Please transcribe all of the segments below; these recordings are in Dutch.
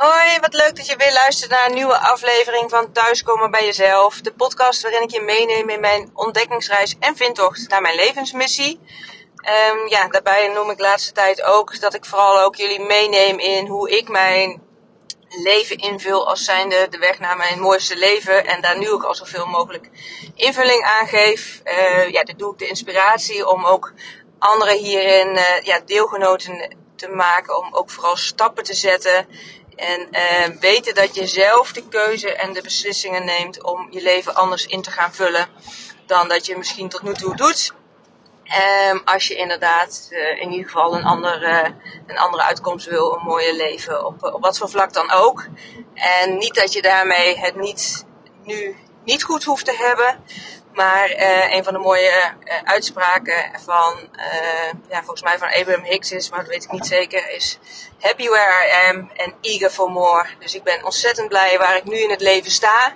Hoi, wat leuk dat je weer luistert naar een nieuwe aflevering van Thuiskomen bij Jezelf. De podcast waarin ik je meeneem in mijn ontdekkingsreis en vindtocht naar mijn levensmissie. Um, ja, daarbij noem ik de laatste tijd ook dat ik vooral ook jullie meeneem in hoe ik mijn leven invul als zijnde de weg naar mijn mooiste leven. En daar nu ook al zoveel mogelijk invulling aan geef. Uh, ja, dit doe ik de inspiratie om ook anderen hierin uh, ja, deelgenoten te maken. Om ook vooral stappen te zetten en uh, weten dat je zelf de keuze en de beslissingen neemt om je leven anders in te gaan vullen dan dat je misschien tot nu toe doet. Um, als je inderdaad uh, in ieder geval een, ander, uh, een andere uitkomst wil, een mooie leven, op, op wat voor vlak dan ook. En niet dat je daarmee het niet nu niet goed hoeft te hebben, maar uh, een van de mooie uh, uitspraken van, uh, ja, volgens mij van Abraham Hicks is, maar dat weet ik niet zeker, is happy where I am and eager for more. Dus ik ben ontzettend blij waar ik nu in het leven sta,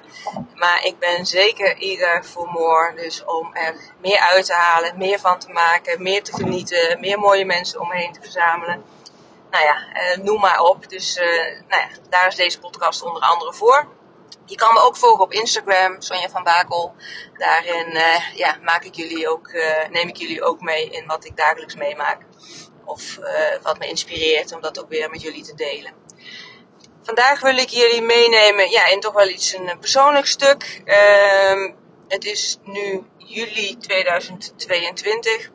maar ik ben zeker eager for more. Dus om er meer uit te halen, meer van te maken, meer te genieten, meer mooie mensen om me heen te verzamelen. Nou ja, noem maar op. Dus nou ja, daar is deze podcast onder andere voor. Je kan me ook volgen op Instagram, Sonja van Bakel. Daarin uh, ja, maak ik jullie ook, uh, neem ik jullie ook mee in wat ik dagelijks meemaak. Of uh, wat me inspireert om dat ook weer met jullie te delen. Vandaag wil ik jullie meenemen ja, in toch wel iets een persoonlijk stuk. Uh, het is nu juli 2022.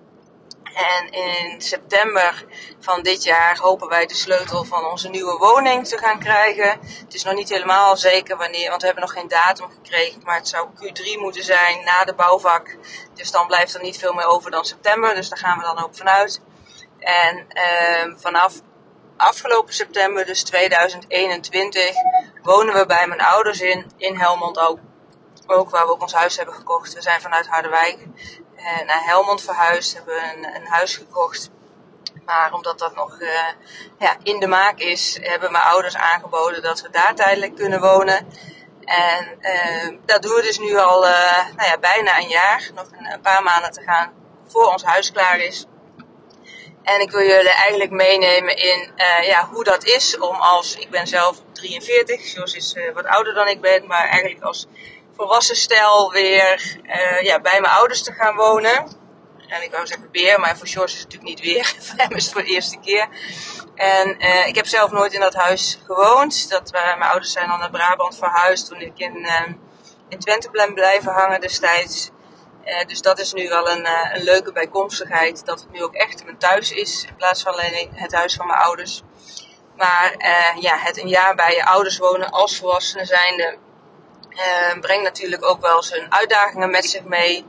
En in september van dit jaar hopen wij de sleutel van onze nieuwe woning te gaan krijgen. Het is nog niet helemaal zeker wanneer, want we hebben nog geen datum gekregen. Maar het zou Q3 moeten zijn na de bouwvak. Dus dan blijft er niet veel meer over dan september. Dus daar gaan we dan ook vanuit. En uh, vanaf afgelopen september, dus 2021, wonen we bij mijn ouders in, in Helmond ook. Ook waar we ook ons huis hebben gekocht. We zijn vanuit Harderwijk naar Helmond verhuisd, hebben een, een huis gekocht. Maar omdat dat nog uh, ja, in de maak is, hebben mijn ouders aangeboden dat we daar tijdelijk kunnen wonen. En uh, dat doen we dus nu al nou ja, bijna een jaar, nog een, een, paar maanden te gaan voor ons huis klaar is. En ik wil jullie eigenlijk meenemen in ja, hoe dat is om als, ik ben zelf 43, Jos is wat ouder dan ik ben, maar eigenlijk als volwassen stijl weer uh, ja, bij mijn ouders te gaan wonen. En ik wou zeggen weer, maar voor George is het natuurlijk niet weer. voor hem is het voor de eerste keer. En uh, ik heb zelf nooit in dat huis gewoond. Dat, uh, mijn ouders zijn dan naar Brabant verhuisd toen ik in, in Twente ben blijven hangen destijds. dus dat is nu wel een, een leuke bijkomstigheid. Dat het nu ook echt mijn thuis is. In plaats van alleen het huis van mijn ouders. Maar ja, het een jaar bij je ouders wonen als volwassene zijnde uh, brengt natuurlijk ook wel zijn uitdagingen met zich mee.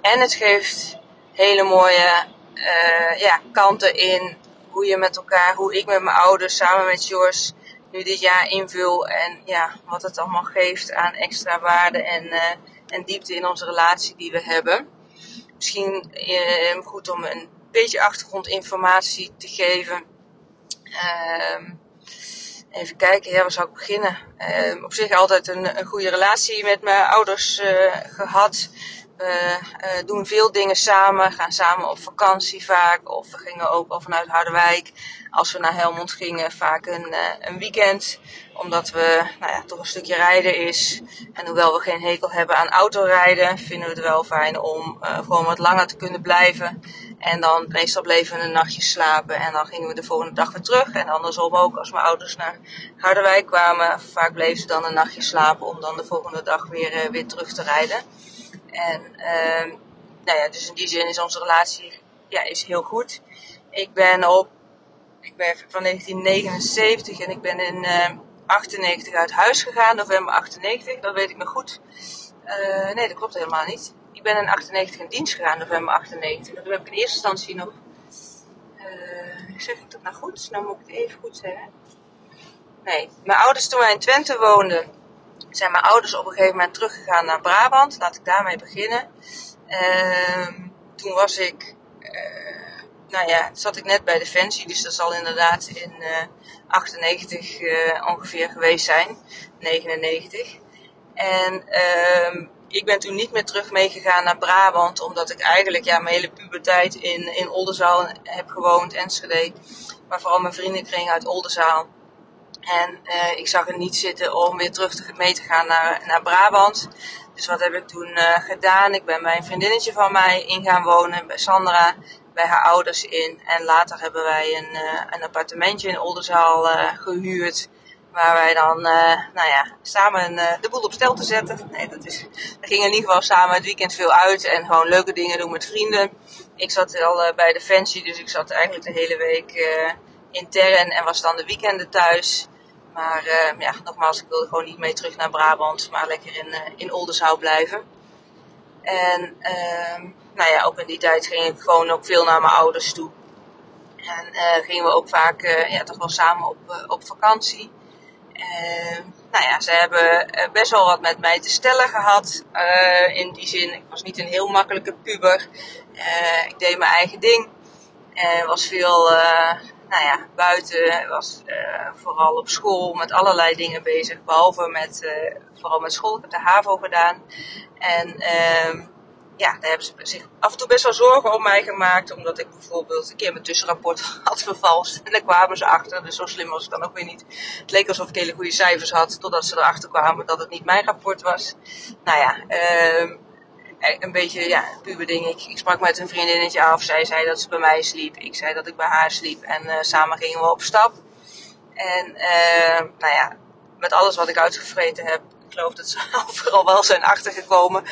En het geeft hele mooie uh, ja, kanten in hoe je met elkaar, hoe ik met mijn ouders samen met Jos nu dit jaar invul. En ja, wat het allemaal geeft aan extra waarde en, uh, en diepte in onze relatie die we hebben. Misschien goed om een beetje achtergrondinformatie te geven. Uh, Even kijken, ja, waar zou ik beginnen? Uh, op zich altijd een, een goede relatie met mijn ouders uh, gehad. We uh, doen veel dingen samen, gaan samen op vakantie vaak. Of we gingen ook al vanuit Harderwijk, als we naar Helmond gingen, vaak een, een weekend. Omdat we nou ja, toch een stukje rijden is. En hoewel we geen hekel hebben aan autorijden, vinden we het wel fijn om gewoon wat langer te kunnen blijven. En dan meestal bleven we een nachtje slapen en dan gingen we de volgende dag weer terug. En andersom ook, als mijn ouders naar Harderwijk kwamen, vaak bleven ze dan een nachtje slapen om dan de volgende dag weer, uh, weer terug te rijden. En uh, nou ja, dus in die zin is onze relatie ja, is heel goed. Ik ben op, ik ben van 1979 en ik ben in uh, 98 uit huis gegaan, november 98, dat weet ik nog goed. Uh, nee, dat klopt helemaal niet ik ben in 98 in dienst gegaan, november 98. Dat heb ik in eerste instantie nog. Uh, zeg ik dat nou goed? Nou moet ik het even goed zeggen. Nee, mijn ouders toen wij in Twente woonden, zijn mijn ouders op een gegeven moment teruggegaan naar Brabant. Laat ik daarmee beginnen. Uh, toen was ik, uh, nou ja, zat ik net bij Defensie, dus dat zal inderdaad in uh, 98 ongeveer geweest zijn, 99. En ehm, ik ben toen niet meer terug meegegaan naar Brabant, omdat ik eigenlijk ja, mijn hele puberteit in, in Oldenzaal heb gewoond, Enschede. Maar vooral mijn vriendenkring uit Oldenzaal. En uh, ik zag er niet zitten om weer terug te, mee te gaan naar, naar Brabant. Dus wat heb ik toen uh, gedaan? Ik ben bij een vriendinnetje van mij in gaan wonen, bij Sandra, bij haar ouders in. En later hebben wij een, uh, een appartementje in Oldenzaal gehuurd. Waar wij dan, nou ja, samen de boel op stel te zetten. Nee, dat is, we gingen in ieder geval samen het weekend veel uit en gewoon leuke dingen doen met vrienden. Ik zat al bij Defensie, dus ik zat eigenlijk de hele week intern en was dan de weekenden thuis. Maar ja, nogmaals, ik wilde gewoon niet mee terug naar Brabant, maar lekker in, uh, in Oldenzaal blijven. En uh, nou ja, ook in die tijd ging ik gewoon ook veel naar mijn ouders toe. En gingen we ook vaak ja, toch wel samen op, op vakantie. Ehm, nou ja, ze hebben best wel wat met mij te stellen gehad. in die zin, ik was niet een heel makkelijke puber. ik deed mijn eigen ding. En was veel nou ja, buiten was vooral op school met allerlei dingen bezig. Behalve met, vooral met school. Ik heb de HAVO gedaan. En uh, ja, daar hebben ze zich af en toe best wel zorgen om mij gemaakt. Omdat ik bijvoorbeeld een keer mijn tussenrapport had vervalst. En daar kwamen ze achter. Dus zo slim was ik dan ook weer niet. Het leek alsof ik hele goede cijfers had. Totdat ze erachter kwamen dat het niet mijn rapport was. Nou ja, uh, eh, een beetje, ja, puber. Ik, sprak met een vriendinnetje af. Zij zei dat ze bij mij sliep. Ik zei dat ik bij haar sliep. En uh, samen gingen we op stap. En uh, nou ja, met alles wat ik uitgevreten heb, ik geloof dat ze overal wel zijn achtergekomen.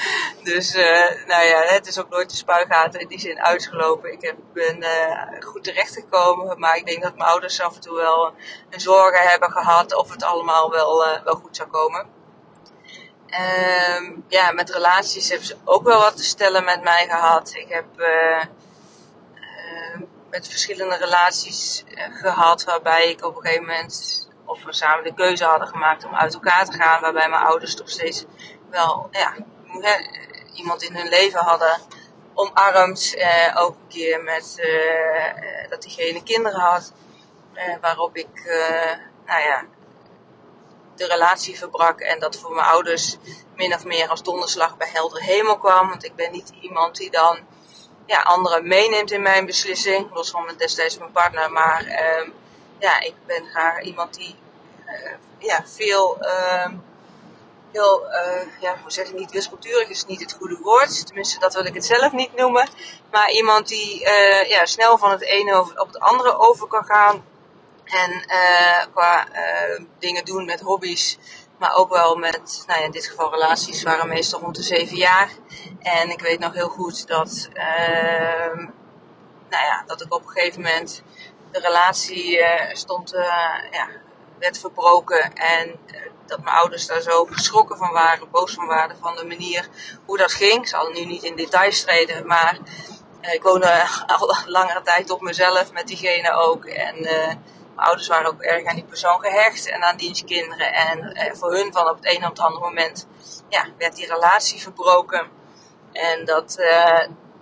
Dus uh, nou ja, het is ook nooit de spuigaten in die zin uitgelopen. Ik heb, ben goed terechtgekomen. Maar ik denk dat mijn ouders af en toe wel een zorgen hebben gehad of het allemaal wel, wel goed zou komen. Um, ja, met relaties hebben ze ook wel wat te stellen met mij gehad. Ik heb uh, uh, met verschillende relaties uh, gehad waarbij ik op een gegeven moment, of we samen de keuze hadden gemaakt om uit elkaar te gaan, waarbij mijn ouders toch steeds wel ja, iemand in hun leven hadden omarmd. ook een keer met dat diegene kinderen had, waarop ik, nou ja, de relatie verbrak en dat voor mijn ouders min of meer als donderslag bij helder hemel kwam. Want ik ben niet iemand die dan ja, anderen meeneemt in mijn beslissing, los van destijds mijn partner. Maar uh, ja, ik ben graag iemand die uh, ja, veel, uh, heel, uh, ja, hoe zeg ik niet, wispelturig is niet het goede woord. Tenminste, dat wil ik het zelf niet noemen. Maar iemand die uh, ja, snel van het ene op het andere over kan gaan en qua dingen doen met hobby's, maar ook wel met, nou ja, in dit geval relaties, waren meestal rond de zeven jaar. En ik weet nog heel goed dat, uh, nou ja, dat ik op een gegeven moment de relatie uh, stond, ja, werd verbroken. En dat mijn ouders daar zo geschrokken van waren, boos van waren van de manier hoe dat ging. Ik zal nu niet in details treden, maar ik woonde al langere tijd op mezelf met diegene ook. En mijn ouders waren ook erg aan die persoon gehecht en aan dienstkinderen. En eh, voor hun van op het een op het andere moment ja, werd die relatie verbroken. En dat,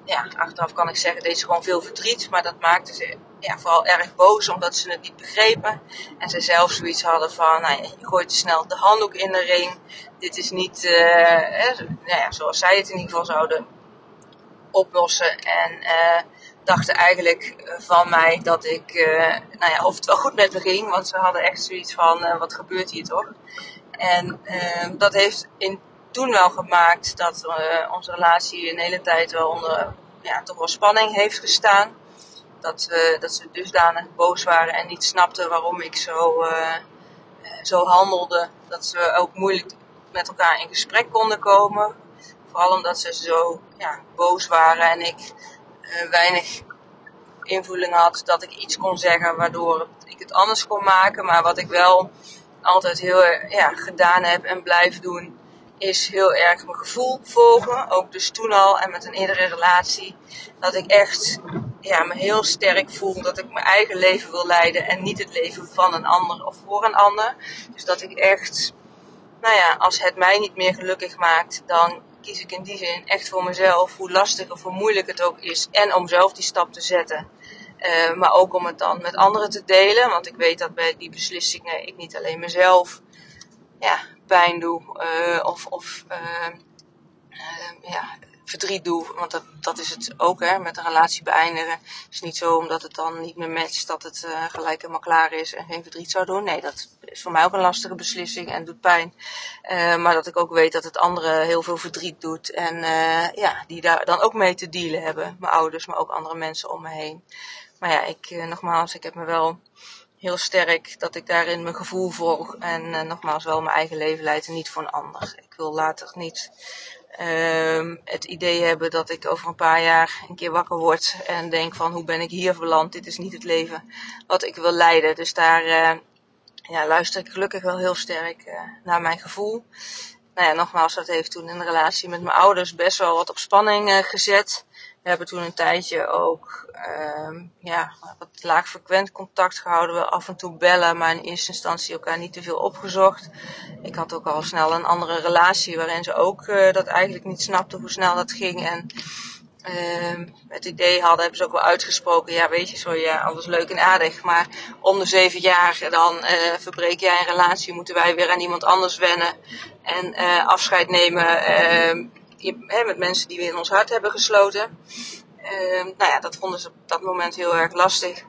ja, achteraf kan ik zeggen, deed ze gewoon veel verdriet. Maar dat maakte ze ja, vooral erg boos omdat ze het niet begrepen. En ze zelf zoiets hadden van, nou ja, je gooit te snel de handdoek in de ring. Dit is niet, uh, nou ja, zoals zij het in ieder geval zouden oplossen. En uh, dachten eigenlijk eh, van mij dat ik, uh, nou ja, of het wel goed met me ging. Want ze hadden echt zoiets van, wat gebeurt hier toch? En uh, dat heeft in, toen wel gemaakt dat onze relatie een hele tijd wel onder, ja, toch wel spanning heeft gestaan. Dat, dat ze dusdanig boos waren en niet snapten waarom ik zo, zo handelde. Dat ze ook moeilijk met elkaar in gesprek konden komen. Vooral omdat ze zo ja, boos waren en ik uh, weinig invulling had dat ik iets kon zeggen waardoor ik het anders kon maken. Maar wat ik wel altijd heel ja, gedaan heb en blijf doen, is heel erg mijn gevoel volgen. Ook dus toen al en met een eerdere relatie. Dat ik echt ja, me heel sterk voel dat ik mijn eigen leven wil leiden en niet het leven van een ander of voor een ander. Dus dat ik echt, nou ja, als het mij niet meer gelukkig maakt, dan kies ik in die zin echt voor mezelf, hoe lastig of hoe moeilijk het ook is. En om zelf die stap te zetten. Uh, maar ook om het dan met anderen te delen. Want ik weet dat bij die beslissingen ik niet alleen mezelf ja, pijn doe. Uh, of of uh, ja, verdriet doe. Want dat, dat is het ook, hè, met een relatie beëindigen. Het is niet zo omdat het dan niet meer matcht dat het gelijk helemaal klaar is en geen verdriet zou doen. Nee, dat is voor mij ook een lastige beslissing en doet pijn. Maar dat ik ook weet dat het anderen heel veel verdriet doet. En ja, die daar dan ook mee te dealen hebben. Mijn ouders, maar ook andere mensen om me heen. Maar ja, ik, nogmaals, ik heb me wel heel sterk dat ik daarin mijn gevoel volg. En nogmaals wel mijn eigen leven leid en niet voor een ander. Ik wil later niet uh, het idee hebben dat ik over een paar jaar een keer wakker word en denk van hoe ben ik hier verland? Dit is niet het leven wat ik wil leiden. Dus daar uh, ja, luister ik gelukkig wel heel sterk uh, naar mijn gevoel. Nou ja, nogmaals, dat heeft toen in de relatie met mijn ouders best wel wat op spanning gezet. We hebben toen een tijdje ook uh, ja, wat laagfrequent contact gehouden. We af en toe bellen, maar in eerste instantie elkaar niet te veel opgezocht. Ik had ook al snel een andere relatie waarin ze ook uh, dat eigenlijk niet snapte hoe snel dat ging. En uh, het idee hadden, hebben ze ook wel uitgesproken. Ja, weet je, zo ja, alles leuk en aardig. Maar om de zeven jaar dan uh, verbreek jij een relatie, moeten wij weer aan iemand anders wennen. En afscheid nemen met mensen die we in ons hart hebben gesloten. Uh, nou ja, dat vonden ze op dat moment heel erg lastig.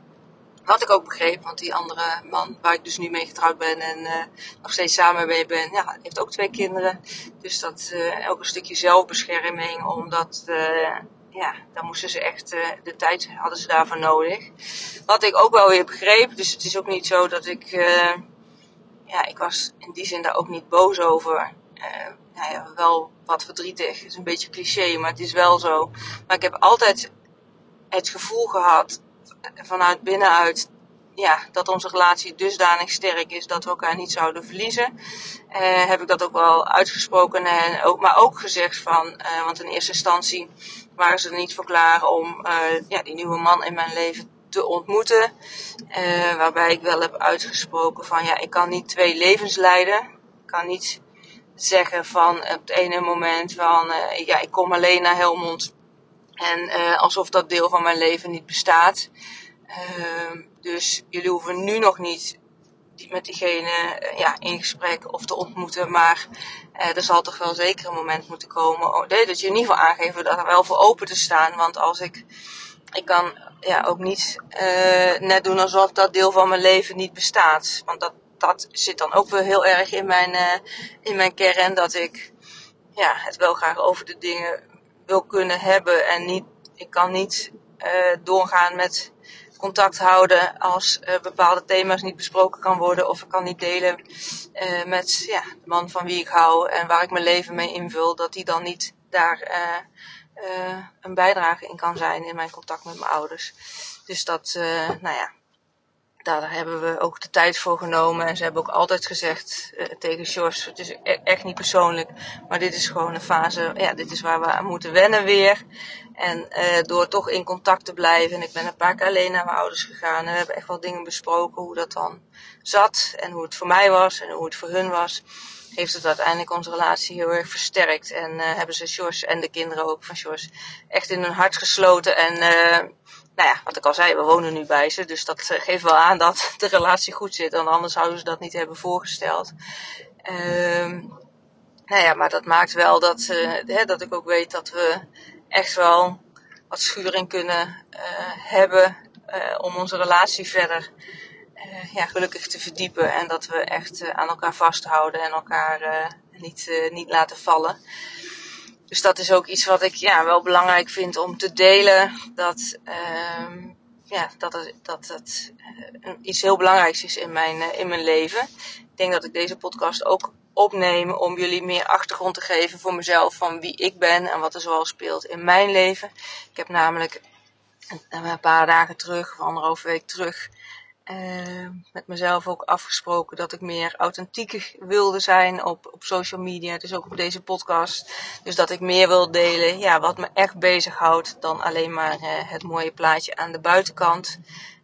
Wat ik ook begreep, want die andere man waar ik dus nu mee getrouwd ben en uh, nog steeds samen mee ben, ja, heeft ook twee kinderen. Dus dat uh, ook een stukje zelfbescherming, omdat uh, ja, dan moesten ze echt de tijd hadden ze daarvoor nodig. Wat ik ook wel weer begreep, dus het is ook niet zo dat ik, ja, ik was in die zin daar ook niet boos over nou ja, wel wat verdrietig. Het is een beetje cliché, maar het is wel zo. Maar ik heb altijd het gevoel gehad, vanuit binnenuit, ja, dat onze relatie dusdanig sterk is dat we elkaar niet zouden verliezen. Uh, heb ik dat ook wel uitgesproken en ook, maar ook gezegd van, uh, want in eerste instantie waren ze er niet voor klaar om uh, ja, die nieuwe man in mijn leven te ontmoeten. waarbij ik wel heb uitgesproken van, ja, ik kan niet twee levens leiden. Ik kan niet zeggen van op het ene moment van uh, ja, ik kom alleen naar Helmond. En uh, alsof dat deel van mijn leven niet bestaat. Uh, dus jullie hoeven nu nog niet met diegene uh, ja, in gesprek of te ontmoeten. Maar er zal toch wel zeker een moment moeten komen. Oh, dat je in ieder geval aangeven dat er wel voor open te staan. Want als ik. Ik kan ja, ook niet net doen alsof dat deel van mijn leven niet bestaat. Want dat, dat zit dan ook wel heel erg in mijn, uh, in mijn kern. Dat ik ja, het wel graag over de dingen wil kunnen hebben. En niet, ik kan niet uh, doorgaan met contact houden als uh, bepaalde thema's niet besproken kan worden. Of ik kan niet delen met ja, de man van wie ik hou en waar ik mijn leven mee invul. Dat die dan niet daar een bijdrage in kan zijn in mijn contact met mijn ouders. Dus dat, nou ja, daar hebben we ook de tijd voor genomen. En ze hebben ook altijd gezegd uh, tegen Jos, het is e-, echt niet persoonlijk, maar dit is gewoon een fase, ja, dit is waar we aan moeten wennen weer. En uh, door toch in contact te blijven, en ik ben een paar keer alleen naar mijn ouders gegaan en we hebben echt wel dingen besproken, hoe dat dan zat en hoe het voor mij was en hoe het voor hun was. Heeft het uiteindelijk onze relatie heel erg versterkt. En uh, hebben ze Jos en de kinderen ook van Jos echt in hun hart gesloten. En nou ja, wat ik al zei, we wonen nu bij ze. Dus dat eh, geeft wel aan dat de relatie goed zit. Anders zouden ze dat niet hebben voorgesteld. Um, nou ja, maar dat maakt wel dat, uh, hè, dat ik ook weet dat we echt wel wat schuring kunnen uh, hebben om onze relatie verder ja, gelukkig te verdiepen. En dat we echt aan elkaar vasthouden en elkaar niet, niet laten vallen. Dus dat is ook iets wat ik ja, wel belangrijk vind om te delen. Dat, uh, ja, dat, het, dat het uh, iets heel belangrijks is in mijn, uh, in mijn leven. Ik denk dat ik deze podcast ook opneem om jullie meer achtergrond te geven voor mezelf van wie ik ben en wat er zoal speelt in mijn leven. Ik heb namelijk een, een paar dagen terug, of anderhalve week terug, uh, met mezelf ook afgesproken dat ik meer authentiek wilde zijn op, op social media. Dus ook op deze podcast. Dus dat ik meer wil delen ja, wat me echt bezighoudt dan alleen maar uh, het mooie plaatje aan de buitenkant.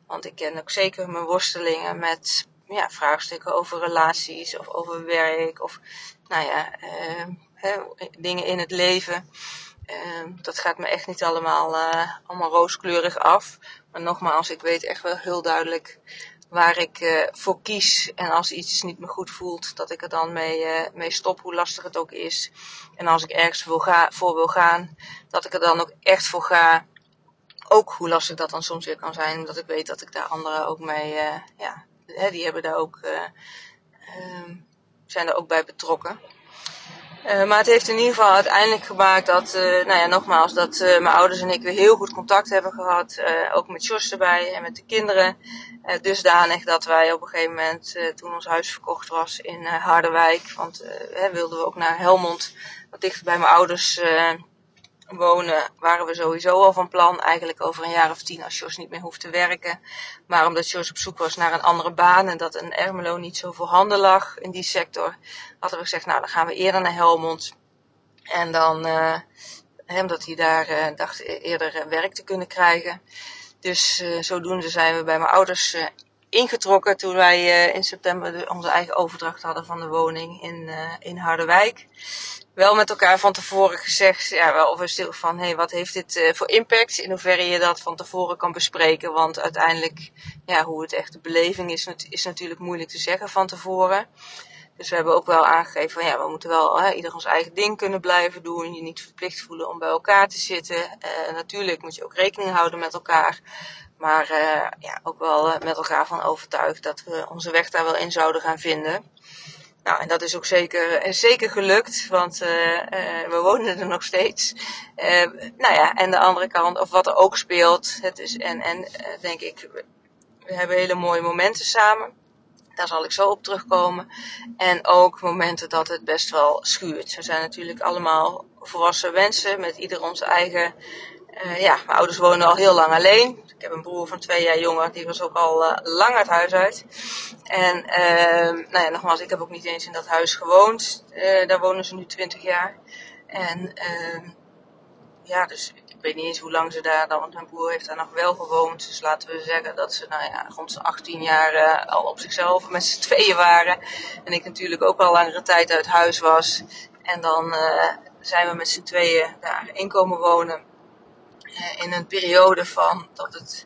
Want ik ken ook zeker mijn worstelingen met ja, vraagstukken over relaties of over werk of nou ja, hè, dingen in het leven. Uh, dat gaat me echt niet allemaal, uh, allemaal rooskleurig af. Maar nogmaals, ik weet echt wel heel duidelijk waar ik voor kies. En als iets niet meer goed voelt, dat ik er dan mee, mee stop, hoe lastig het ook is. En als ik ergens wil voor wil gaan, dat ik er dan ook echt voor ga. Ook hoe lastig dat dan soms weer kan zijn, omdat ik weet dat ik daar anderen ook mee, ja, die hebben daar ook, ehm, zijn er ook bij betrokken. Uh, maar het heeft in ieder geval uiteindelijk gemaakt dat, uh, nou ja, nogmaals, dat uh, mijn ouders en ik weer heel goed contact hebben gehad. ook met Jos erbij en met de kinderen. dusdanig dat wij op een gegeven moment, toen ons huis verkocht was in Harderwijk, want wilden we ook naar Helmond, wat dichter bij mijn ouders wonen, waren we sowieso al van plan. Eigenlijk over een jaar of tien als Jos niet meer hoeft te werken. Maar omdat Jos op zoek was naar een andere baan en dat een Ermelo niet zo voorhanden lag in die sector, hadden we gezegd, nou dan gaan we eerder naar Helmond. En dan, uh, omdat hij daar uh, dacht eerder uh, werk te kunnen krijgen. Dus zodoende zijn we bij mijn ouders ingetrokken toen wij in september onze eigen overdracht hadden van de woning in, in Harderwijk wel met elkaar van tevoren gezegd, ja, wel of stil van, hé, hey, wat heeft dit uh, voor impact? In hoeverre je dat van tevoren kan bespreken. Want uiteindelijk, ja, hoe het echt de beleving is, is natuurlijk moeilijk te zeggen van tevoren. Dus we hebben ook wel aangegeven van, ja, we moeten wel hè, ieder ons eigen ding kunnen blijven doen. Je niet verplicht voelen om bij elkaar te zitten. Natuurlijk moet je ook rekening houden met elkaar. Maar uh, ja, ook wel met elkaar van overtuigd dat we onze weg daar wel in zouden gaan vinden. Nou, en dat is ook zeker, eh, zeker gelukt, want we wonen er nog steeds. Nou ja, en de andere kant, of wat er ook speelt, het is, en, en denk ik, we hebben hele mooie momenten samen. Daar zal ik zo op terugkomen. En ook momenten dat het best wel schuurt. We zijn natuurlijk allemaal volwassen mensen met ieder onze eigen uh, ja, mijn ouders wonen al heel lang alleen. Ik heb een broer van twee jaar jonger, die was ook al uh, lang het huis uit. En uh, nou ja, nogmaals, ik heb ook niet eens in dat huis gewoond. Uh, daar wonen ze nu 20 jaar. En ehm, ja, dus ik weet niet eens hoe lang ze daar dan, want mijn broer heeft daar nog wel gewoond. Dus laten we zeggen dat ze nou ja, rond zijn 18 jaar al op zichzelf met z'n tweeën waren. En ik natuurlijk ook al langere tijd uit huis was. En dan zijn we met z'n tweeën daar inkomen wonen. Eh, in een periode van dat het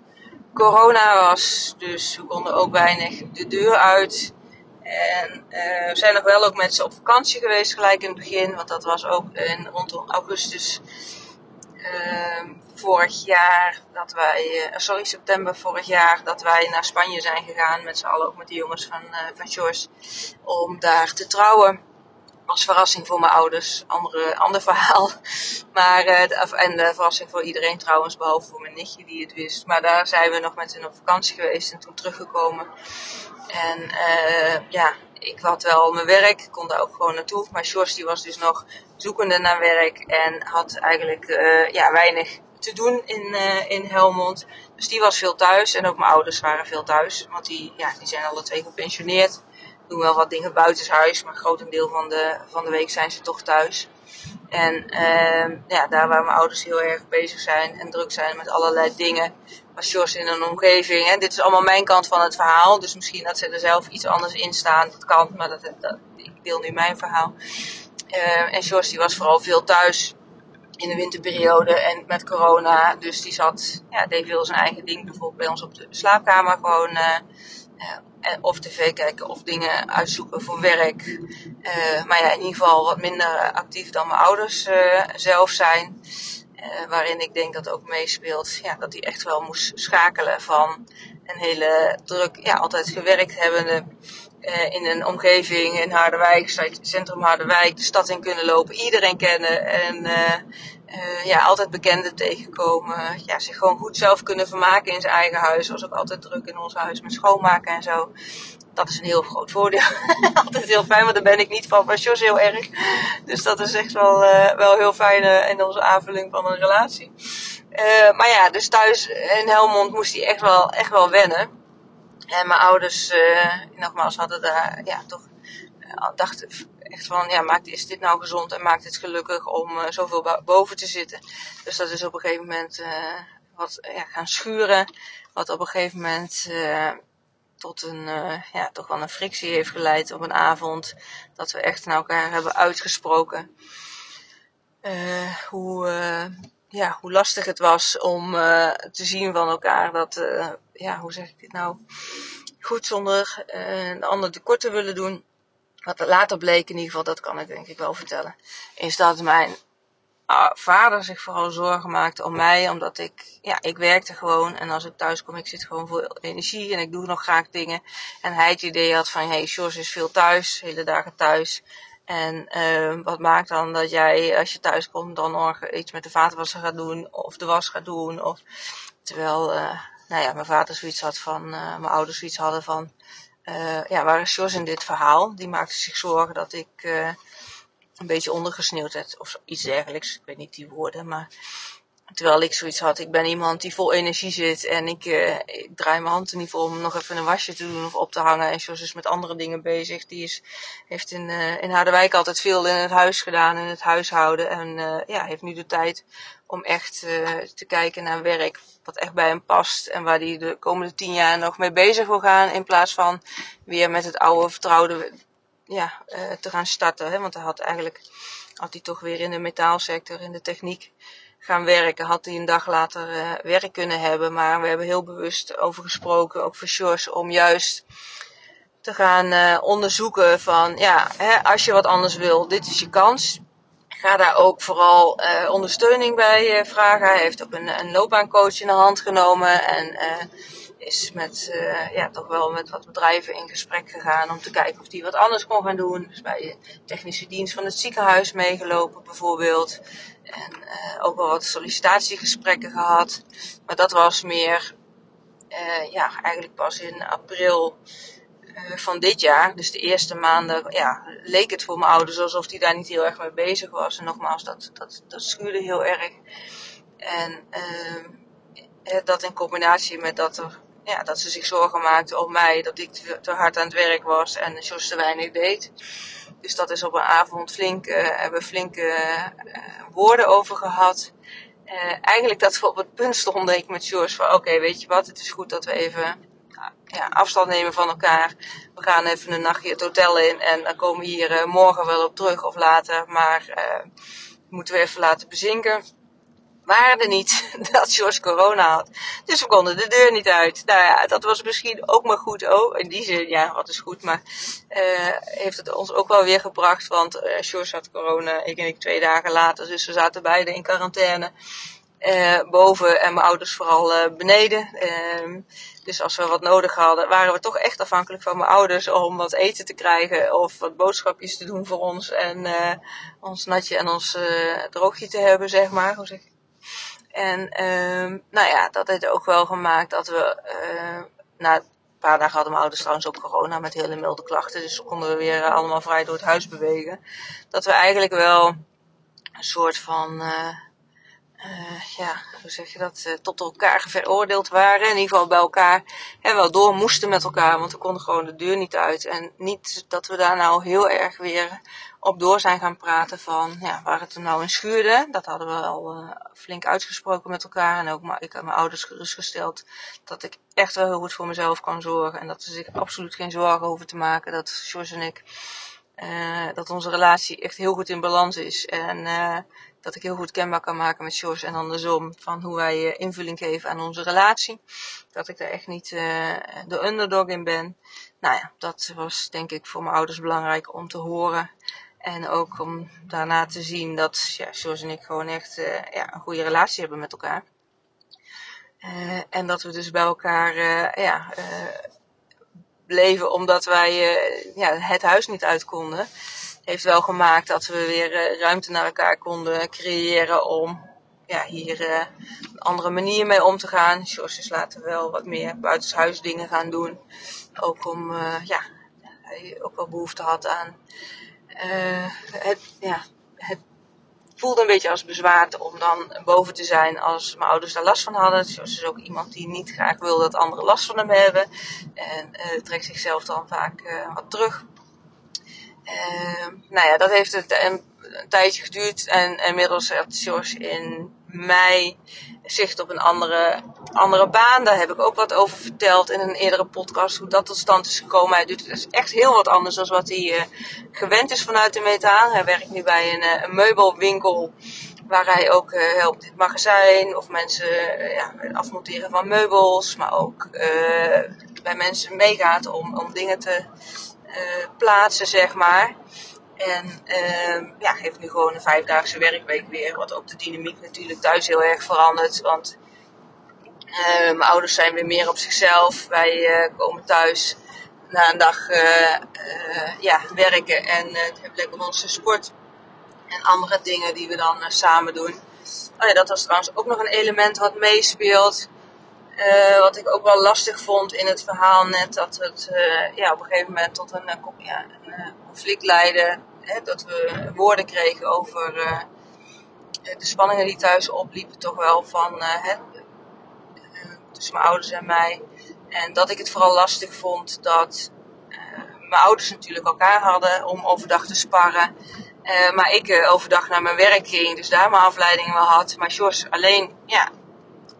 corona was. Dus we konden ook weinig de deur uit. En uh, we zijn nog wel ook met ze op vakantie geweest gelijk in het begin. Want dat was ook in, rondom augustus uh, vorig jaar. Dat wij, sorry, september vorig jaar. Dat wij naar Spanje zijn gegaan. Met z'n allen ook met de jongens van, van George. Om daar te trouwen als verrassing voor mijn ouders. Andere, ander verhaal. Maar, uh, en de verrassing voor iedereen trouwens, behalve voor mijn nichtje die het wist. Maar daar zijn we nog met hen op vakantie geweest en toen teruggekomen. En uh, ja, ik had wel mijn werk, ik kon daar ook gewoon naartoe. Maar Sjors die was dus nog zoekende naar werk en had eigenlijk uh, ja, weinig te doen in, in Helmond. Dus die was veel thuis en ook mijn ouders waren veel thuis. Want die, ja, die zijn alle twee gepensioneerd doen wel wat dingen buitenshuis, maar grotendeel van de, van de week zijn ze toch thuis. En uh, ja, daar waar mijn ouders heel erg bezig zijn en druk zijn met allerlei dingen, was Jos in een omgeving. En dit is allemaal mijn kant van het verhaal, dus misschien dat ze er zelf iets anders in staan. Dat kan, maar dat, dat, ik deel nu mijn verhaal. Uh, en Jos die was vooral veel thuis in de winterperiode en met corona. Dus die zat, ja, deed veel zijn eigen ding. Bijvoorbeeld bij ons op de slaapkamer gewoon uh, of tv kijken of dingen uitzoeken voor werk. Uh, maar ja, in ieder geval wat minder actief dan mijn ouders zelf zijn. Waarin ik denk dat ook meespeelt ja, dat hij echt wel moest schakelen van een hele druk, ja, altijd gewerkt hebbende in een omgeving in Harderwijk, centrum Harderwijk, de stad in kunnen lopen, iedereen kennen en ja, altijd bekenden tegenkomen. Ja, zich gewoon goed zelf kunnen vermaken in zijn eigen huis. Was ook altijd druk in ons huis met schoonmaken en zo. Dat is een heel groot voordeel. altijd heel fijn, want daar ben ik niet van. Maar Jos heel erg. Dus dat is echt wel, uh, wel heel fijn uh, in onze aanvulling van een relatie. Maar ja, dus thuis in Helmond moest hij echt wel, echt wel wennen. En mijn ouders, nogmaals, hadden daar ja, toch dachten echt van, ja, maakt, is dit nou gezond en maakt het gelukkig om uh, zoveel boven te zitten. Dus dat is op een gegeven moment uh, wat ja, gaan schuren. Wat op een gegeven moment uh, tot een, ja, toch wel een frictie heeft geleid op een avond. Dat we echt naar elkaar hebben uitgesproken. hoe, ja, hoe lastig het was om te zien van elkaar dat, ja, hoe zeg ik dit nou? goed zonder de ander tekort te willen doen. Wat later bleek in ieder geval, dat kan ik denk ik wel vertellen, is dat mijn uh, vader zich vooral zorgen maakte om mij, omdat ik, ja, ik werkte gewoon en als ik thuis kom, ik zit gewoon vol energie en ik doe nog graag dingen. En hij het idee had van, hey, Sjors is veel thuis, hele dagen thuis. En uh, wat maakt dan dat jij, als je thuis komt, dan nog iets met de vaatwasser gaat doen of de was gaat doen? Of, terwijl, uh, nou ja, mijn vader zoiets had van, uh, mijn ouders zoiets hadden van, uh, ja, waar is Jos in dit verhaal? Die maakte zich zorgen dat ik uh, een beetje ondergesneeuwd werd of iets dergelijks. Ik weet niet die woorden, maar terwijl ik zoiets had, ik ben iemand die vol energie zit en ik, ik draai mijn hand er niet voor om nog even een wasje te doen of op te hangen. En Jos is met andere dingen bezig. Die is, heeft in, uh, in Harderwijk altijd veel in het huis gedaan, in het huishouden. En uh, ja, heeft nu de tijd om echt te kijken naar werk wat echt bij hem past en waar hij de komende tien jaar nog mee bezig wil gaan. In plaats van weer met het oude vertrouwde ja, te gaan starten. Hè? Want hij had eigenlijk, had hij toch weer in de metaalsector, in de techniek gaan werken, had hij een dag later uh, werk kunnen hebben. Maar we hebben heel bewust over gesproken, ook voor Sjors, om juist te gaan uh, onderzoeken van, ja, hè, als je wat anders wil, dit is je kans. Ga daar ook vooral uh, ondersteuning bij vragen. Hij heeft ook een, een loopbaancoach in de hand genomen en is met, ja, toch wel met wat bedrijven in gesprek gegaan om te kijken of die wat anders kon gaan doen. Dus bij de technische dienst van het ziekenhuis meegelopen bijvoorbeeld. En uh, ook wel wat sollicitatiegesprekken gehad. Maar dat was meer, uh, ja, eigenlijk pas in april van dit jaar. Dus de eerste maanden, ja, leek het voor mijn ouders alsof die daar niet heel erg mee bezig was. En nogmaals, dat, dat, dat schuurde heel erg. En dat in combinatie met dat er ja, dat ze zich zorgen maakte om mij, dat ik te, hard aan het werk was en Jos te weinig deed. Dus dat is op een avond flink, uh, hebben we flinke uh, woorden over gehad. Uh, eigenlijk dat we op het punt stonden, ik met Jos, van oké, weet je wat, het is goed dat we even ja, afstand nemen van elkaar. We gaan even een nachtje het hotel in en dan komen we hier morgen wel op terug of later. Maar moeten we even laten bezinken waren er niet dat George corona had. Dus we konden de deur niet uit. Nou ja, dat was misschien ook maar goed. Oh, in die zin, ja, wat is goed. Maar uh, heeft het ons ook wel weer gebracht. Want uh, George had corona, ik en ik twee dagen later. Dus we zaten beide in quarantaine. Uh, boven en mijn ouders vooral beneden. Uh, dus als we wat nodig hadden, waren we toch echt afhankelijk van mijn ouders om wat eten te krijgen of wat boodschapjes te doen voor ons en ons natje en ons droogje te hebben, zeg maar. Hoe zeg ik? En um, nou ja, dat heeft ook wel gemaakt dat we uh, na een paar dagen hadden mijn ouders trouwens ook corona met hele milde klachten. Dus konden we weer allemaal vrij door het huis bewegen. Dat we eigenlijk wel een soort van, uh, uh, ja, hoe zeg je dat, uh, tot elkaar veroordeeld waren. In ieder geval bij elkaar en wel door moesten met elkaar, want we konden gewoon de deur niet uit. En niet dat we daar nou heel erg weer op door zijn gaan praten van ja, waar het er nou in schuurde. Dat hadden we al uh, flink uitgesproken met elkaar. En ook maar, ik had mijn ouders gerustgesteld dat ik echt wel heel goed voor mezelf kan zorgen. En dat ze zich absoluut geen zorgen hoeven te maken. Dat George en ik, dat onze relatie echt heel goed in balans is. En dat ik heel goed kenbaar kan maken met George en andersom. Van hoe wij invulling geven aan onze relatie. Dat ik daar echt niet de underdog in ben. Nou ja, dat was denk ik voor mijn ouders belangrijk om te horen. En ook om daarna te zien dat ja, George en ik gewoon echt uh, ja, een goede relatie hebben met elkaar. En dat we dus bij elkaar ja, bleven omdat wij ja, het huis niet uit konden. Heeft wel gemaakt dat we weer ruimte naar elkaar konden creëren om ja, hier een andere manier mee om te gaan. George is later wel wat meer buitenshuis dingen gaan doen. Ook om, ja, hij ook wel behoefte had aan het, ja, het voelde een beetje als bezwaard om dan boven te zijn als mijn ouders daar last van hadden. Zoals is ook iemand die niet graag wil dat anderen last van hem hebben. En trekt zichzelf dan vaak wat terug. Uh, nou ja, dat heeft het een, tijdje geduurd. En inmiddels had George in mei zicht op een andere, andere baan. Daar heb ik ook wat over verteld in een eerdere podcast. Hoe dat tot stand is gekomen. Hij doet dus echt heel wat anders dan wat hij uh, gewend is vanuit de metaal. Hij werkt nu bij een, uh, een meubelwinkel. Waar hij ook helpt in het magazijn of mensen ja, afmonteren van meubels. Maar ook bij mensen meegaat om, om dingen te plaatsen, zeg maar. En uh, ja, heeft nu gewoon een vijfdaagse werkweek weer. Wat ook de dynamiek natuurlijk thuis heel erg verandert. Want uh, mijn ouders zijn weer meer op zichzelf. Wij uh, komen thuis na een dag ja, werken en hebben lekker onze sport. En andere dingen die we dan samen doen. Oh ja, dat was trouwens ook nog een element wat meespeelt. Wat ik ook wel lastig vond in het verhaal net. Dat het ja, op een gegeven moment tot een, ja, een conflict leidde. Hè, dat we woorden kregen over de spanningen die thuis opliepen, toch wel van tussen mijn ouders en mij. En dat ik het vooral lastig vond dat mijn ouders natuurlijk elkaar hadden om overdag te sparren. maar ik overdag naar mijn werk ging, dus daar mijn afleiding wel had. Maar Jos alleen, ja,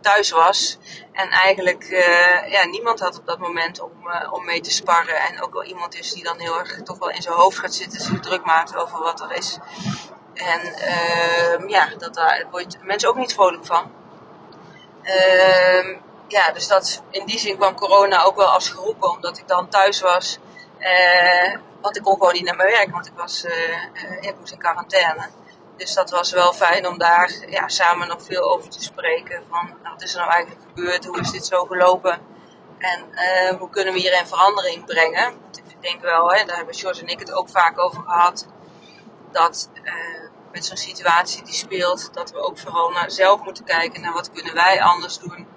thuis was. En eigenlijk uh, ja, niemand had op dat moment om, uh, om mee te sparren. En ook wel iemand is die dan heel erg toch wel in zijn hoofd gaat zitten, zich druk maakt over wat er is. En uh, ja, dat, daar word je mensen ook niet vrolijk van. Ehm, ja, dus dat, in die zin kwam corona ook wel als geroepen, omdat ik dan thuis was. Uh, want ik kon gewoon niet naar mijn werk, want ik was ik moest in quarantaine. Dus dat was wel fijn om daar ja, samen nog veel over te spreken. Van wat is er nou eigenlijk gebeurd? Hoe is dit zo gelopen? En uh, hoe kunnen we hier verandering brengen? Ik denk wel, hè, daar hebben George en ik het ook vaak over gehad. Dat uh, met zo'n situatie die speelt, dat we ook vooral naar zelf moeten kijken naar wat kunnen wij anders doen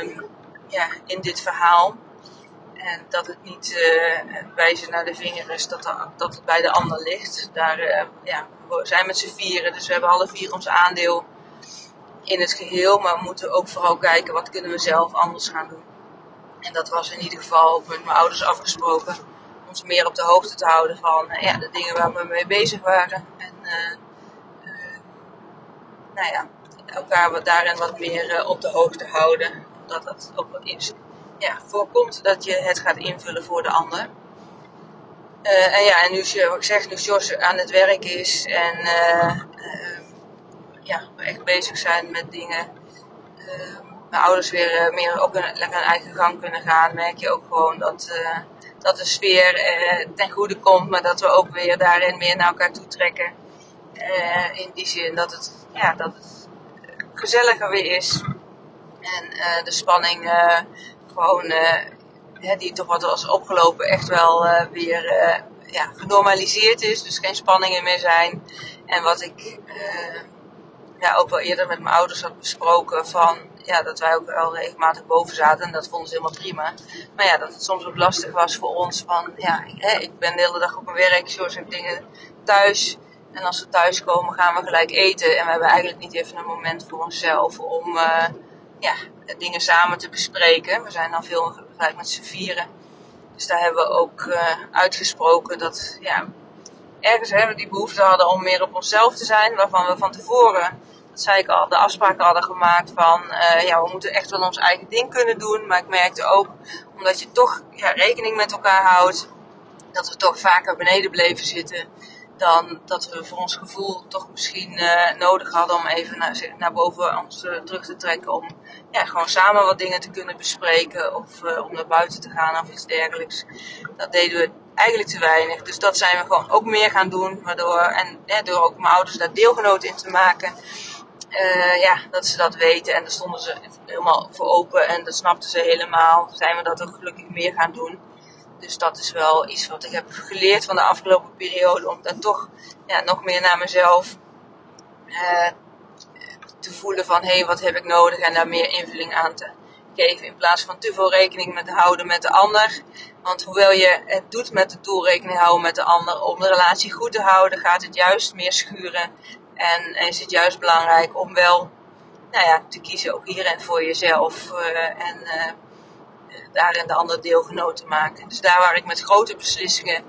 um, ja, in dit verhaal. En dat het niet uh, wijzen naar de vinger is dat, dat het bij de ander ligt. Daar, uh, ja, we zijn met z'n vieren, dus we hebben alle vier ons aandeel in het geheel. Maar we moeten ook vooral kijken wat kunnen we zelf anders gaan doen. En dat was in ieder geval met mijn ouders afgesproken. Ons meer op de hoogte te houden van uh, ja, de dingen waar we mee bezig waren. En nou ja, elkaar wat daarin wat meer op de hoogte houden. Dat dat ook wat is ja, voorkomt dat je het gaat invullen voor de ander. Uh, en ja, en nu, wat ik zeg, nu Jos aan het werk is en uh, uh, ja, echt bezig zijn met dingen. mijn ouders weer meer op een, lekker eigen gang kunnen gaan, merk je ook gewoon dat, dat de sfeer ten goede komt, maar dat we ook weer daarin meer naar elkaar toe trekken. in die zin dat het, ja, dat het gezelliger weer is. En de spanning gewoon, uh, die toch wat was opgelopen, echt wel uh, weer uh, ja, genormaliseerd is. Dus geen spanningen meer zijn. En wat ik ja, ook wel eerder met mijn ouders had besproken van ja, dat wij ook wel regelmatig boven zaten en dat vonden ze helemaal prima. Maar ja, dat het soms ook lastig was voor ons van ja, ik ben de hele dag op mijn werk, George heeft dingen thuis. En als we thuis komen gaan we gelijk eten en we hebben eigenlijk niet even een moment voor onszelf om ja, dingen samen te bespreken. We zijn dan veel met z'n vieren. Dus daar hebben we ook uh, uitgesproken dat ja, ergens hebben we die behoefte hadden om meer op onszelf te zijn. Waarvan we van tevoren, dat zei ik al, de afspraken hadden gemaakt van uh, ja, we moeten echt wel ons eigen ding kunnen doen. Maar ik merkte ook, omdat je toch ja, rekening met elkaar houdt, dat we toch vaker beneden bleven zitten dan dat we voor ons gevoel toch misschien uh, nodig hadden om even naar, naar boven ons uh, terug te trekken. Om ja, gewoon samen wat dingen te kunnen bespreken of uh, om naar buiten te gaan of iets dergelijks. Dat deden we eigenlijk te weinig. Dus dat zijn we gewoon ook meer gaan doen. Waardoor, en door ook mijn ouders daar deelgenoot in te maken. ja, dat ze dat weten en daar stonden ze helemaal voor open en dat snapten ze helemaal. Zijn we dat ook gelukkig meer gaan doen. Dus dat is wel iets wat ik heb geleerd van de afgelopen periode. Om dan toch ja, nog meer naar mezelf uh, te voelen van hé, hey, wat heb ik nodig? En daar meer invulling aan te geven. In plaats van te veel rekening met houden met de ander. Want hoewel je het doet met de doel rekening houden met de ander. Om de relatie goed te houden gaat het juist meer schuren. En is het juist belangrijk om wel nou ja, te kiezen ook hierin voor jezelf. Uh, en uh, daarin de andere deelgenoot te maken. Dus daar waar ik met grote beslissingen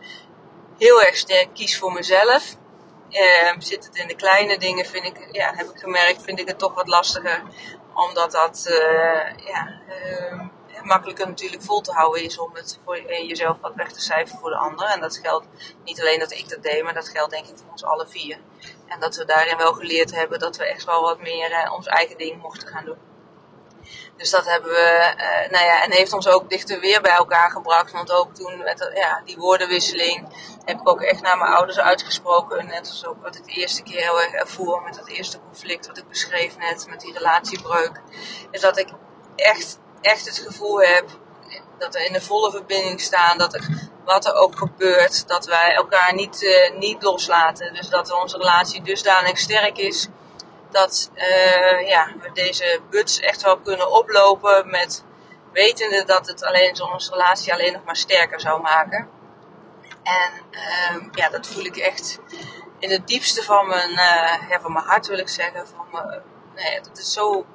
heel erg sterk kies voor mezelf, eh, zit het in de kleine dingen, vind ik, ja, heb ik gemerkt, vind ik het toch wat lastiger. Omdat dat uh, ja, uh, makkelijker natuurlijk vol te houden is om het voor jezelf wat weg te cijferen voor de ander. En dat geldt niet alleen dat ik dat deed, maar dat geldt denk ik voor ons alle vier. En dat we daarin wel geleerd hebben dat we echt wel wat meer ons eigen ding mochten gaan doen. Dus dat hebben we, uh, nou ja, en heeft ons ook dichter weer bij elkaar gebracht. Want ook toen met ja, die woordenwisseling heb ik ook echt naar mijn ouders uitgesproken. Net als ook wat ik de eerste keer heel erg ervoer met het eerste conflict wat ik beschreef net, met die relatiebreuk. Is dat ik echt, echt het gevoel heb dat we in de volle verbinding staan. Dat er, wat er ook gebeurt, dat wij elkaar niet, uh, niet loslaten. Dus dat onze relatie dusdanig sterk is dat uh, ja, we deze buts echt wel kunnen oplopen met wetende dat het alleen onze relatie alleen nog maar sterker zou maken. En uh, ja, dat voel ik echt in het diepste van mijn, ja, van mijn hart wil ik zeggen. Van me, nee, dat is zo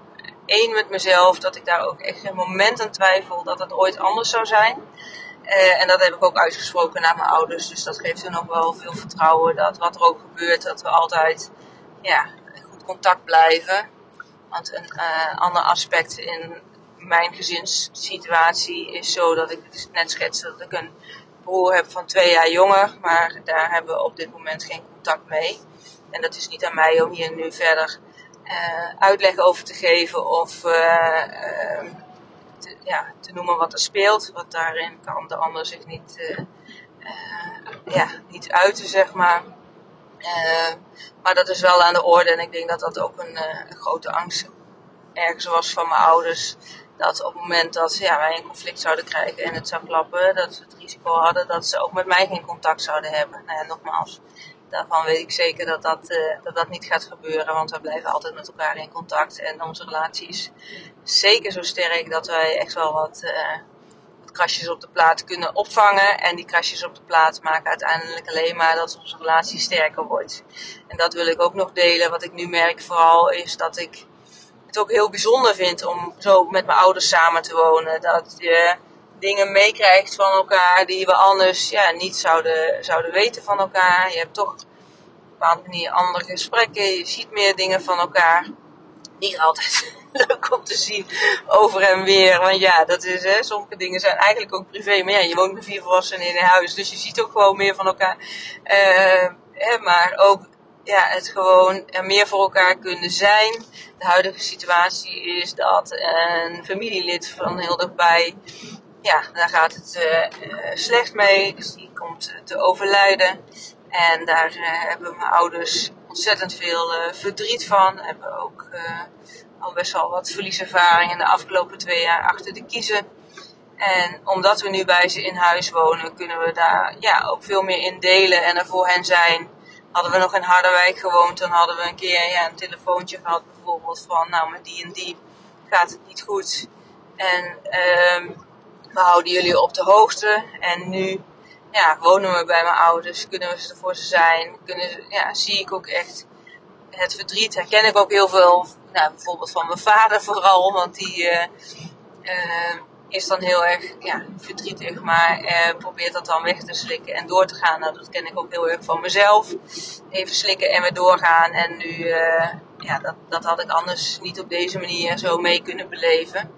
één met mezelf dat ik daar ook echt geen moment aan twijfel dat het ooit anders zou zijn. Uh, en dat heb ik ook uitgesproken naar mijn ouders. Dus dat geeft hun ook wel veel vertrouwen dat wat er ook gebeurt, dat we altijd ja, contact blijven. Want een uh, ander aspect in mijn gezinssituatie is zo dat ik net schetste dat ik een broer heb van twee jaar jonger, maar daar hebben we op dit moment geen contact mee. En dat is niet aan mij om hier nu verder uh, uitleg over te geven of uh, te, ja, te noemen wat er speelt. Want daarin kan de ander zich niet, ja, niet uiten, zeg maar. Uh, maar dat is wel aan de orde en ik denk dat dat ook een, uh, een, grote angst ergens was van mijn ouders. Dat op het moment dat ja, wij een conflict zouden krijgen en het zou klappen, dat ze het risico hadden dat ze ook met mij geen contact zouden hebben. Nou ja, nogmaals, daarvan weet ik zeker dat dat, uh, dat dat niet gaat gebeuren, want we blijven altijd met elkaar in contact. En onze relatie is zeker zo sterk dat wij echt wel wat krasjes op de plaat kunnen opvangen. En die krasjes op de plaat maken uiteindelijk alleen maar dat onze relatie sterker wordt. En dat wil ik ook nog delen. Wat ik nu merk vooral is dat ik het ook heel bijzonder vind om zo met mijn ouders samen te wonen. Dat je dingen meekrijgt van elkaar die we anders ja, niet zouden, zouden weten van elkaar. Je hebt toch op een bepaalde manier andere gesprekken. Je ziet meer dingen van elkaar. Niet altijd leuk om te zien over en weer. Want ja, dat is, hè, sommige dingen zijn eigenlijk ook privé. Maar ja, je woont met vier volwassenen in een huis. Dus je ziet ook gewoon meer van elkaar. Uh, hè, maar ook ja, het gewoon er meer voor elkaar kunnen zijn. De huidige situatie is dat een familielid van heel dichtbij, ja, daar gaat het uh, slecht mee. Dus die komt te overlijden. En daar hebben mijn ouders ontzettend veel verdriet van. Hebben ook al best wel wat verlieservaring in de afgelopen twee jaar achter de kiezen. En omdat we nu bij ze in huis wonen, kunnen we daar ja, ook veel meer in delen en er voor hen zijn. Hadden we nog in Harderwijk gewoond, dan hadden we een keer ja, een telefoontje gehad bijvoorbeeld van, nou met die en die gaat het niet goed. En um, we houden jullie op de hoogte. En nu ja, wonen we bij mijn ouders, kunnen we er voor ze zijn. Kunnen, ja, zie ik ook echt het verdriet, herken ik ook heel veel nou, bijvoorbeeld van mijn vader vooral, want die uh, uh, is dan heel erg ja, verdrietig, maar uh, probeert dat dan weg te slikken en door te gaan. Nou, dat ken ik ook heel erg van mezelf. Even slikken en weer doorgaan. En nu, ja, dat, dat had ik anders niet op deze manier zo mee kunnen beleven.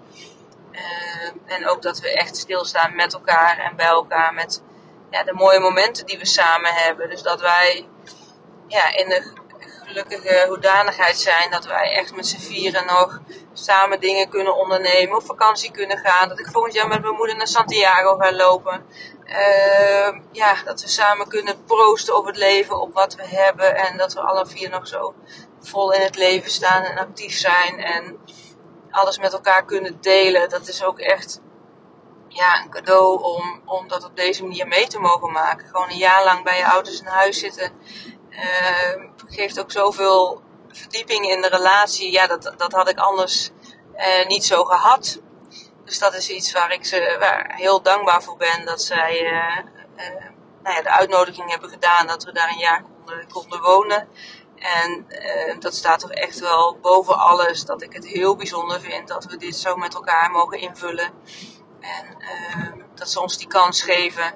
en ook dat we echt stilstaan met elkaar en bij elkaar met ja, de mooie momenten die we samen hebben. Dus dat wij ja, in de gelukkige hoedanigheid zijn dat wij echt met z'n vieren nog samen dingen kunnen ondernemen, op vakantie kunnen gaan. Dat ik volgend jaar met mijn moeder naar Santiago ga lopen. Uh, ja, dat we samen kunnen proosten op het leven, op wat we hebben. En dat we alle vier nog zo vol in het leven staan en actief zijn. En alles met elkaar kunnen delen. Dat is ook echt ja, een cadeau om, om dat op deze manier mee te mogen maken. Gewoon een jaar lang bij je ouders in huis zitten geeft ook zoveel verdieping in de relatie. Ja, dat, dat had ik anders uh, niet zo gehad. Dus dat is iets waar ik ze waar heel dankbaar voor ben. Dat zij uh, nou ja, de uitnodiging hebben gedaan dat we daar een jaar konden, konden wonen. En dat staat toch echt wel boven alles. Dat ik het heel bijzonder vind dat we dit zo met elkaar mogen invullen. En dat ze ons die kans geven.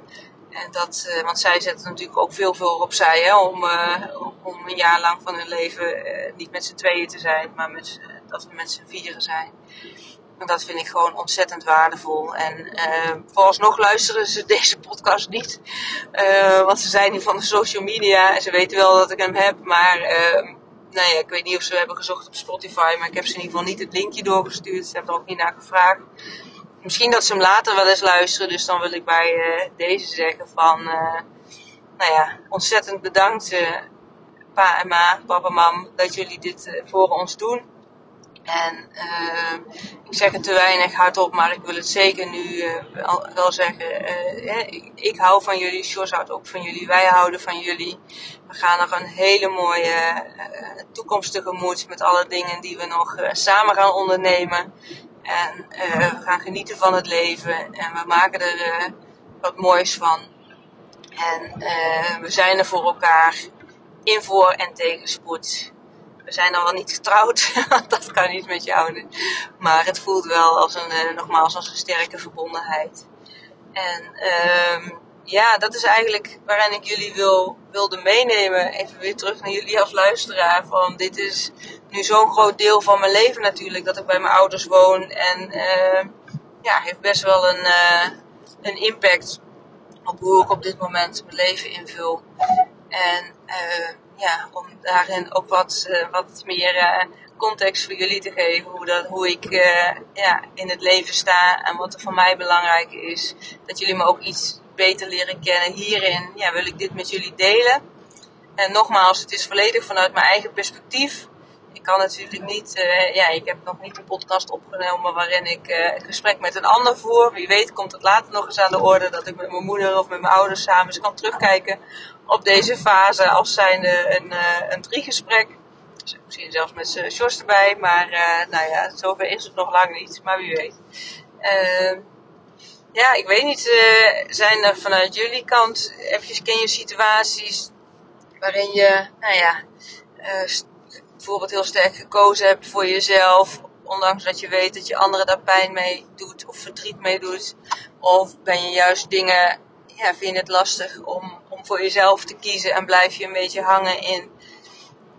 En dat, uh, want zij zetten natuurlijk ook veel voor opzij hè, om, uh, om een jaar lang van hun leven uh, niet met z'n tweeën te zijn, maar met, dat we met z'n vieren zijn. dat vind ik gewoon ontzettend waardevol. En uh, vooralsnog luisteren ze deze podcast niet. Want ze zijn nu van de social media en ze weten wel dat ik hem heb. Maar uh, nou ja, ik weet niet of ze hebben gezocht op Spotify. Maar ik heb ze in ieder geval niet het linkje doorgestuurd. Ze hebben er ook niet naar gevraagd. Misschien dat ze hem later wel eens luisteren. Dus dan wil ik bij deze zeggen van... nou ja, ontzettend bedankt pa en ma, papa, mam, dat jullie dit voor ons doen. En uh, ik zeg het te weinig hardop, maar ik wil het zeker nu uh, wel zeggen. Uh, ik, ik, hou van jullie, Sjors houdt ook van jullie, wij houden van jullie. We gaan nog een hele mooie toekomst tegemoet met alle dingen die we nog samen gaan ondernemen. En we gaan genieten van het leven en we maken er wat moois van. En we zijn er voor elkaar in voor- en tegenspoed we zijn dan wel niet getrouwd, dat kan niet met jou. Maar het voelt wel als een, nogmaals, als een sterke verbondenheid. En uh, ja, dat is eigenlijk waarin ik jullie wil, wilde meenemen. Even weer terug naar jullie als luisteraar. Van dit is nu zo'n groot deel van mijn leven natuurlijk, dat ik bij mijn ouders woon. En uh, ja, heeft best wel een, uh, een impact op hoe ik op dit moment mijn leven invul. En uh, ja, om daarin ook wat, wat meer context voor jullie te geven. Hoe, dat, hoe ik ja, in het leven sta en wat er voor mij belangrijk is. Dat jullie me ook iets beter leren kennen. Hierin ja, wil ik dit met jullie delen. En nogmaals, het is volledig vanuit mijn eigen perspectief. Ik kan natuurlijk niet, ja, ik heb nog niet een podcast opgenomen waarin ik een gesprek met een ander voer. Wie weet komt het later nog eens aan de orde dat ik met mijn moeder of met mijn ouders samen eens kan terugkijken op deze fase als zijnde een, uh, een driegesprek. Dus misschien zelfs met Sjors erbij, maar nou ja, zover is het nog lang niet, maar wie weet. Ja, ik weet niet, zijn er vanuit jullie kant, even ken je situaties waarin je, nou ja, bijvoorbeeld heel sterk gekozen hebt voor jezelf, ondanks dat je weet dat je anderen daar pijn mee doet of verdriet mee doet. Of ben je juist dingen, ja, vind je het lastig om om voor jezelf te kiezen en blijf je een beetje hangen in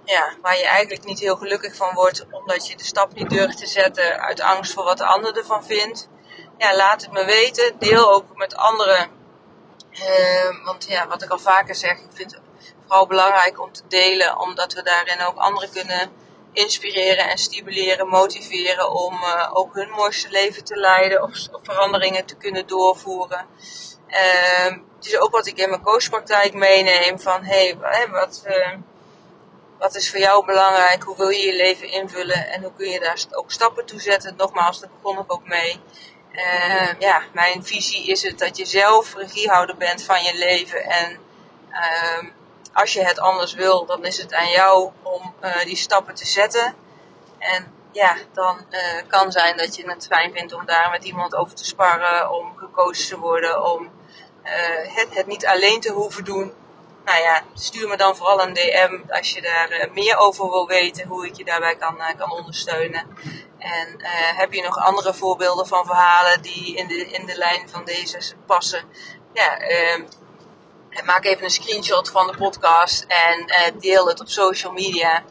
ja, waar je eigenlijk niet heel gelukkig van wordt, omdat je de stap niet durft te zetten uit angst voor wat de ander ervan vindt. Ja, laat het me weten. Deel ook met anderen. Uh, want ja, wat ik al vaker zeg, ik vind het vooral belangrijk om te delen, omdat we daarin ook anderen kunnen inspireren en stimuleren, motiveren om uh, ook hun mooiste leven te leiden of, veranderingen te kunnen doorvoeren. Uh, het is ook wat ik in mijn coachpraktijk meeneem van hey, wat, uh, wat is voor jou belangrijk? Hoe wil je je leven invullen? En hoe kun je daar ook stappen toe zetten? Nogmaals, daar begon ik ook mee. Uh, ja, mijn visie is het dat je zelf regiehouder bent van je leven. En uh, als je het anders wil, dan is het aan jou om uh, die stappen te zetten. En ja, dan uh, kan zijn dat je het fijn vindt om daar met iemand over te sparren, om gecoacht te worden, om het, het niet alleen te hoeven doen. Nou ja, stuur me dan vooral een DM als je daar uh, meer over wil weten, hoe ik je daarbij kan, uh, kan ondersteunen. En heb je nog andere voorbeelden van verhalen die in de, in de lijn van deze passen? Ja, ehm, maak even een screenshot van de podcast en deel het op social media.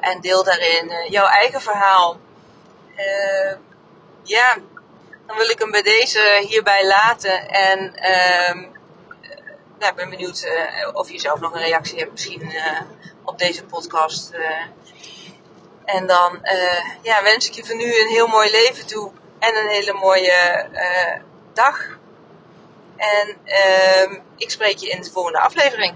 en deel daarin jouw eigen verhaal. ja, dan wil ik hem bij deze hierbij laten. En uh, nou, ik ben benieuwd uh, of je zelf nog een reactie hebt misschien uh, op deze podcast. Uh. En dan ja, wens ik je voor nu een heel mooi leven toe. En een hele mooie dag. En ehm, ik spreek je in de volgende aflevering.